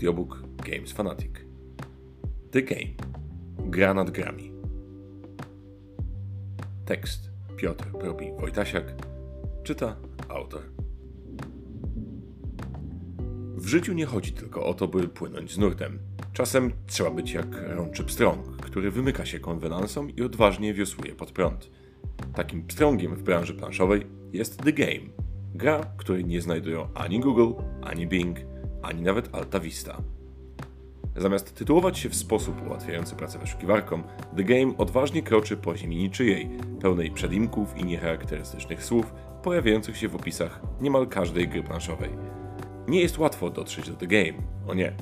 audiobook Games Fanatic. The Game. Gra nad grami. Tekst Piotr Probi Wojtasiak. Czyta autor. W życiu nie chodzi tylko o to, by płynąć z nurtem. Czasem trzeba być jak rączy pstrąg, który wymyka się konwenansom i odważnie wiosłuje pod prąd. Takim pstrągiem w branży planszowej jest The Game. Gra, której nie znajdują ani Google, ani Bing, ani nawet Alta Vista. Zamiast tytułować się w sposób ułatwiający pracę wyszukiwarkom, The Game odważnie kroczy po ziemi niczyjej, pełnej przedimków i niecharakterystycznych słów, pojawiających się w opisach niemal każdej gry planszowej. Nie jest łatwo dotrzeć do The Game, o nie.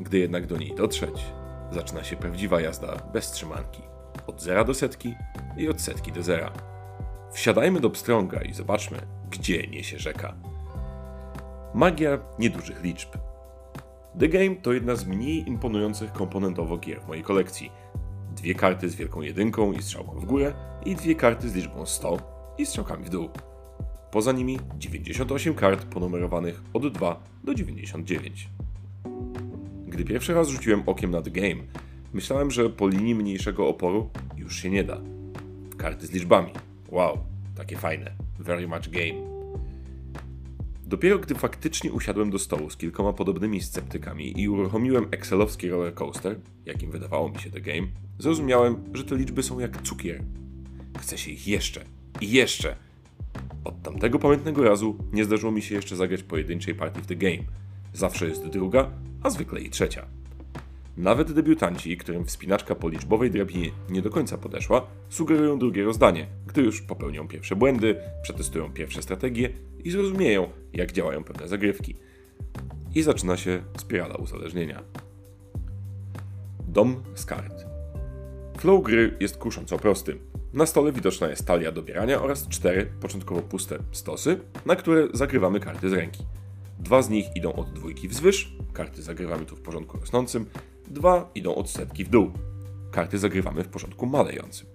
Gdy jednak do niej dotrzeć, zaczyna się prawdziwa jazda bez trzymanki. Od zera do setki i od setki do zera. Wsiadajmy do pstrąga i zobaczmy, gdzie niesie rzeka. Magia niedużych liczb. The Game to jedna z mniej imponujących komponentowo gier w mojej kolekcji. Dwie karty z wielką jedynką i strzałką w górę i dwie karty z liczbą 100 i strzałkami w dół. Poza nimi 98 kart ponumerowanych od 2 do 99. Gdy pierwszy raz rzuciłem okiem na The Game, myślałem, że po linii mniejszego oporu już się nie da. Karty z liczbami. Wow, takie fajne. Very much game. Dopiero gdy faktycznie usiadłem do stołu z kilkoma podobnymi sceptykami i uruchomiłem excelowski roller coaster, jakim wydawało mi się The Game, zrozumiałem, że te liczby są jak cukier. Chce się ich jeszcze i jeszcze. Od tamtego pamiętnego razu nie zdarzyło mi się jeszcze zagrać pojedynczej partii w The Game. Zawsze jest druga, a zwykle i trzecia. Nawet debiutanci, którym wspinaczka po liczbowej drabinie nie do końca podeszła, sugerują drugie rozdanie, gdy już popełnią pierwsze błędy, przetestują pierwsze strategie i zrozumieją, jak działają pewne zagrywki. I zaczyna się spirala uzależnienia. Dom z kart. Flow gry jest kusząco prosty. Na stole widoczna jest talia dobierania oraz cztery początkowo puste stosy, na które zagrywamy karty z ręki. Dwa z nich idą od dwójki wzwyż, karty zagrywamy tu w porządku rosnącym, dwa idą od setki w dół. Karty zagrywamy w porządku malejącym.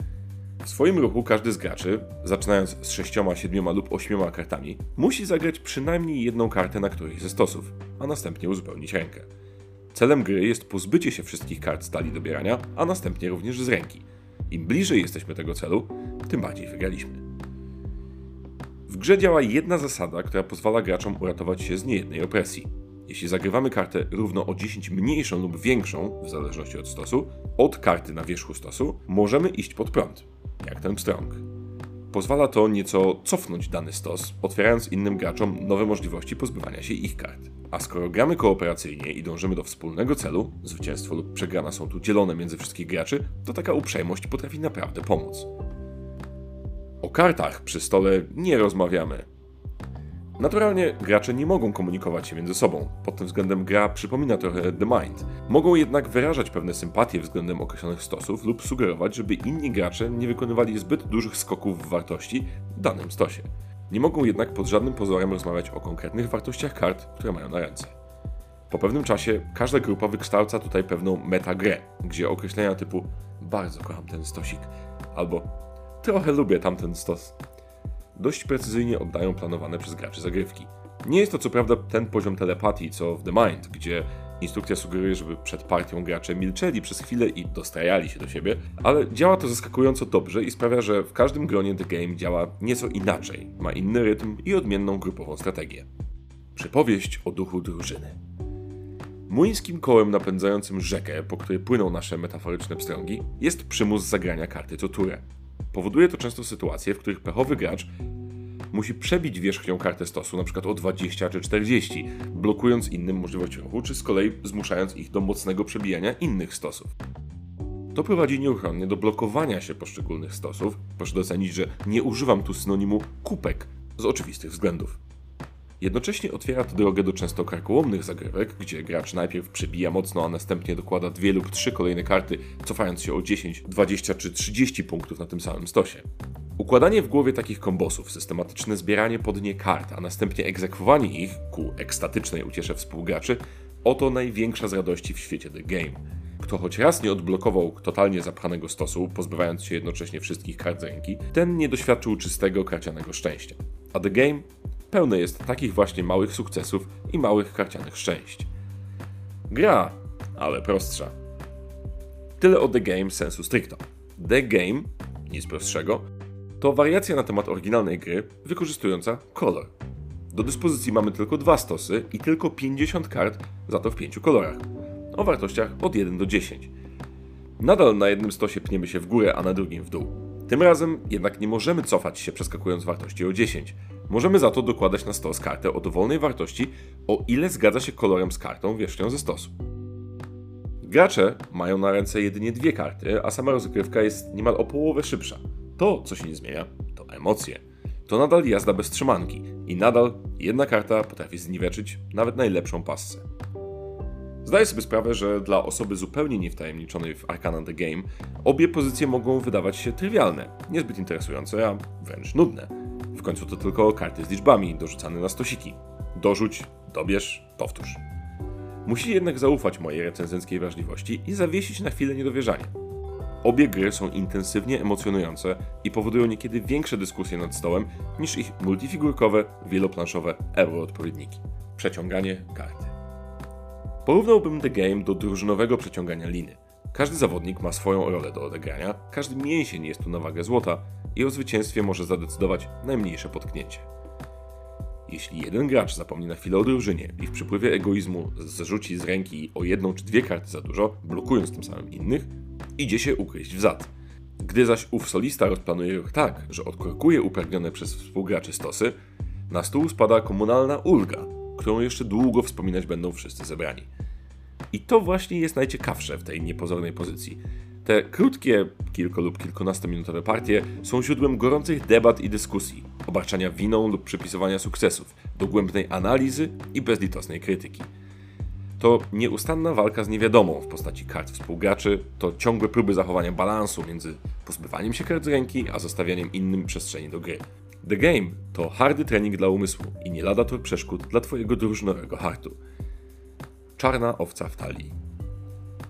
W swoim ruchu każdy z graczy, zaczynając z sześcioma, siedmioma lub ośmioma kartami, musi zagrać przynajmniej jedną kartę na którejś ze stosów, a następnie uzupełnić rękę. Celem gry jest pozbycie się wszystkich kart stali dobierania, a następnie również z ręki. Im bliżej jesteśmy tego celu, tym bardziej wygraliśmy. W grze działa jedna zasada, która pozwala graczom uratować się z niejednej opresji. Jeśli zagrywamy kartę równo o 10 mniejszą lub większą, w zależności od stosu, od karty na wierzchu stosu, możemy iść pod prąd, jak ten pstrąg. Pozwala to nieco cofnąć dany stos, otwierając innym graczom nowe możliwości pozbywania się ich kart. A skoro gramy kooperacyjnie i dążymy do wspólnego celu, zwycięstwo lub przegrana są tu dzielone między wszystkich graczy, to taka uprzejmość potrafi naprawdę pomóc. O kartach przy stole nie rozmawiamy. Naturalnie gracze nie mogą komunikować się między sobą. Pod tym względem gra przypomina trochę The Mind. Mogą jednak wyrażać pewne sympatie względem określonych stosów lub sugerować, żeby inni gracze nie wykonywali zbyt dużych skoków w wartości w danym stosie. Nie mogą jednak pod żadnym pozorem rozmawiać o konkretnych wartościach kart, które mają na ręce. Po pewnym czasie każda grupa wykształca tutaj pewną metagrę, gdzie określenia typu bardzo kocham ten stosik albo trochę lubię tamten stos dość precyzyjnie oddają planowane przez graczy zagrywki. Nie jest to co prawda ten poziom telepatii co w The Mind, gdzie instrukcja sugeruje, żeby przed partią gracze milczeli przez chwilę i dostrajali się do siebie, ale działa to zaskakująco dobrze i sprawia, że w każdym gronie The Game działa nieco inaczej, ma inny rytm i odmienną grupową strategię. Przypowieść o duchu drużyny. Młyńskim kołem napędzającym rzekę, po której płyną nasze metaforyczne pstrągi, jest przymus zagrania karty co turę. Powoduje to często sytuacje, w których pechowy gracz musi przebić wierzchnią kartę stosu, np. o 20 czy 40, blokując innym możliwość ruchu, czy z kolei zmuszając ich do mocnego przebijania innych stosów. To prowadzi nieuchronnie do blokowania się poszczególnych stosów. Proszę docenić, że nie używam tu synonimu kupek z oczywistych względów. Jednocześnie otwiera to drogę do często karkołomnych zagrywek, gdzie gracz najpierw przebija mocno, a następnie dokłada dwie lub trzy kolejne karty, cofając się o 10, 20 czy 30 punktów na tym samym stosie. Układanie w głowie takich kombosów, systematyczne zbieranie pod nie kart, a następnie egzekwowanie ich ku ekstatycznej uciesze współgraczy, oto największa z radości w świecie The Game. Kto choć raz nie odblokował totalnie zapchanego stosu, pozbywając się jednocześnie wszystkich kart z ręki, ten nie doświadczył czystego karcianego szczęścia. A The Game pełne jest takich właśnie małych sukcesów i małych karcianych szczęść. Gra, ale prostsza. Tyle o The Game sensu stricto. The Game, nic prostszego, to wariacja na temat oryginalnej gry wykorzystująca kolor. Do dyspozycji mamy tylko dwa stosy i tylko 50 kart, za to w pięciu kolorach, o wartościach od 1 do 10. Nadal na jednym stosie pniemy się w górę, a na drugim w dół. Tym razem jednak nie możemy cofać się przeskakując wartości o 10. Możemy za to dokładać na stos kartę o dowolnej wartości, o ile zgadza się kolorem z kartą wierzchnią ze stosu. Gracze mają na ręce jedynie dwie karty, a sama rozgrywka jest niemal o połowę szybsza. To, co się nie zmienia, to emocje. To nadal jazda bez trzymanki i nadal jedna karta potrafi zniweczyć nawet najlepszą passę. Zdaję sobie sprawę, że dla osoby zupełnie niewtajemniczonej w Arcana The Game obie pozycje mogą wydawać się trywialne, niezbyt interesujące, a wręcz nudne. W końcu to tylko karty z liczbami dorzucane na stosiki. Dorzuć, dobierz, powtórz. Musi jednak zaufać mojej recenzenckiej wrażliwości i zawiesić na chwilę niedowierzanie. Obie gry są intensywnie emocjonujące i powodują niekiedy większe dyskusje nad stołem niż ich multifigurkowe, wieloplanszowe euroodpowiedniki. Przeciąganie karty. Porównałbym The Game do drużynowego przeciągania liny. Każdy zawodnik ma swoją rolę do odegrania, każdy mięsień jest tu na wagę złota i o zwycięstwie może zadecydować najmniejsze potknięcie. Jeśli jeden gracz zapomni na chwilę o drużynie i w przypływie egoizmu zrzuci z ręki o jedną czy dwie karty za dużo, blokując tym samym innych, idzie się ukryć w zad. Gdy zaś ów solista rozplanuje ruch tak, że odkorkuje upragnione przez współgraczy stosy, na stół spada komunalna ulga, którą jeszcze długo wspominać będą wszyscy zebrani. I to właśnie jest najciekawsze w tej niepozornej pozycji. Te krótkie, kilku lub kilkunastominutowe partie są źródłem gorących debat i dyskusji, obarczania winą lub przypisywania sukcesów, dogłębnej analizy i bezlitosnej krytyki. To nieustanna walka z niewiadomą w postaci kart współgraczy, to ciągłe próby zachowania balansu między pozbywaniem się kart z ręki, a zostawianiem innym przestrzeni do gry. The Game to hardy trening dla umysłu i nie lada tor przeszkód dla Twojego drużynowego hartu. Czarna owca w talii.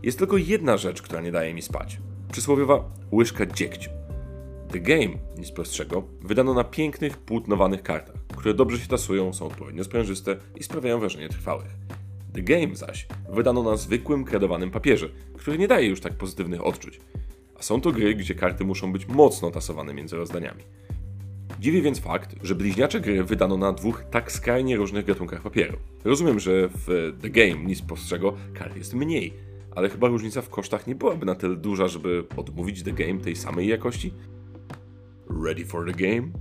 Jest tylko jedna rzecz, która nie daje mi spać. Przysłowiowa łyżka dziegciu. The Game, nic prostszego, wydano na pięknych, płótnowanych kartach, które dobrze się tasują, są odpowiednio sprężyste i sprawiają wrażenie trwałych. The Game zaś wydano na zwykłym, kredowanym papierze, który nie daje już tak pozytywnych odczuć. A są to gry, gdzie karty muszą być mocno tasowane między rozdaniami. Dziwi więc fakt, że bliźniacze gry wydano na dwóch tak skrajnie różnych gatunkach papieru. Rozumiem, że w The Game nic prostszego kart jest mniej, ale chyba różnica w kosztach nie byłaby na tyle duża, żeby odmówić The Game tej samej jakości? Ready for the game?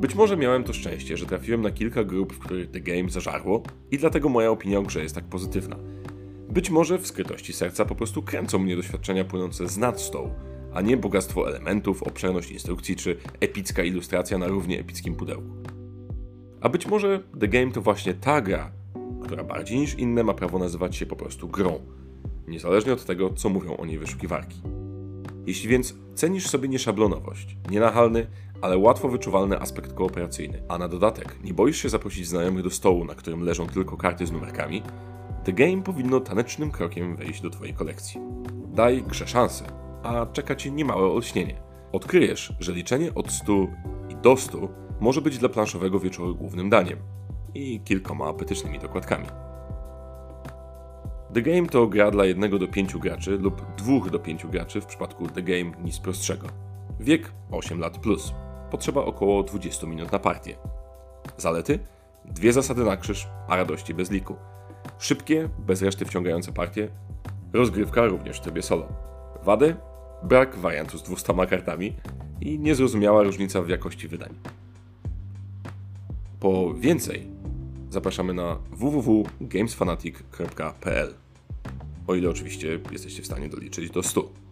Być może miałem to szczęście, że trafiłem na kilka grup, w których The Game zażarło i dlatego moja opinia o grze jest tak pozytywna. Być może w skrytości serca po prostu kręcą mnie doświadczenia płynące z nad stołu, a nie bogactwo elementów, obszerność instrukcji czy epicka ilustracja na równie epickim pudełku. A być może The Game to właśnie ta gra, która bardziej niż inne ma prawo nazywać się po prostu grą, niezależnie od tego, co mówią o niej wyszukiwarki. Jeśli więc cenisz sobie nieszablonowość, nienachalny, ale łatwo wyczuwalny aspekt kooperacyjny, a na dodatek nie boisz się zaprosić znajomych do stołu, na którym leżą tylko karty z numerkami, The Game powinno tanecznym krokiem wejść do Twojej kolekcji. Daj grze szansę, a czeka Cię niemałe olśnienie. Odkryjesz, że liczenie od 100 i do 100 może być dla planszowego wieczoru głównym daniem i kilkoma apetycznymi dokładkami. The Game to gra dla 1 do 5 graczy lub 2 do 5 graczy w przypadku The Game nic prostszego. Wiek 8 lat plus. Potrzeba około 20 minut na partię. Zalety? Dwie zasady na krzyż, a radości bez liku. Szybkie, bez reszty wciągające partie. Rozgrywka również w trybie solo. Wady? Brak wariantu z 200 kartami i niezrozumiała różnica w jakości wydań. Po więcej zapraszamy na www.gamesfanatic.pl o ile oczywiście jesteście w stanie doliczyć do 100.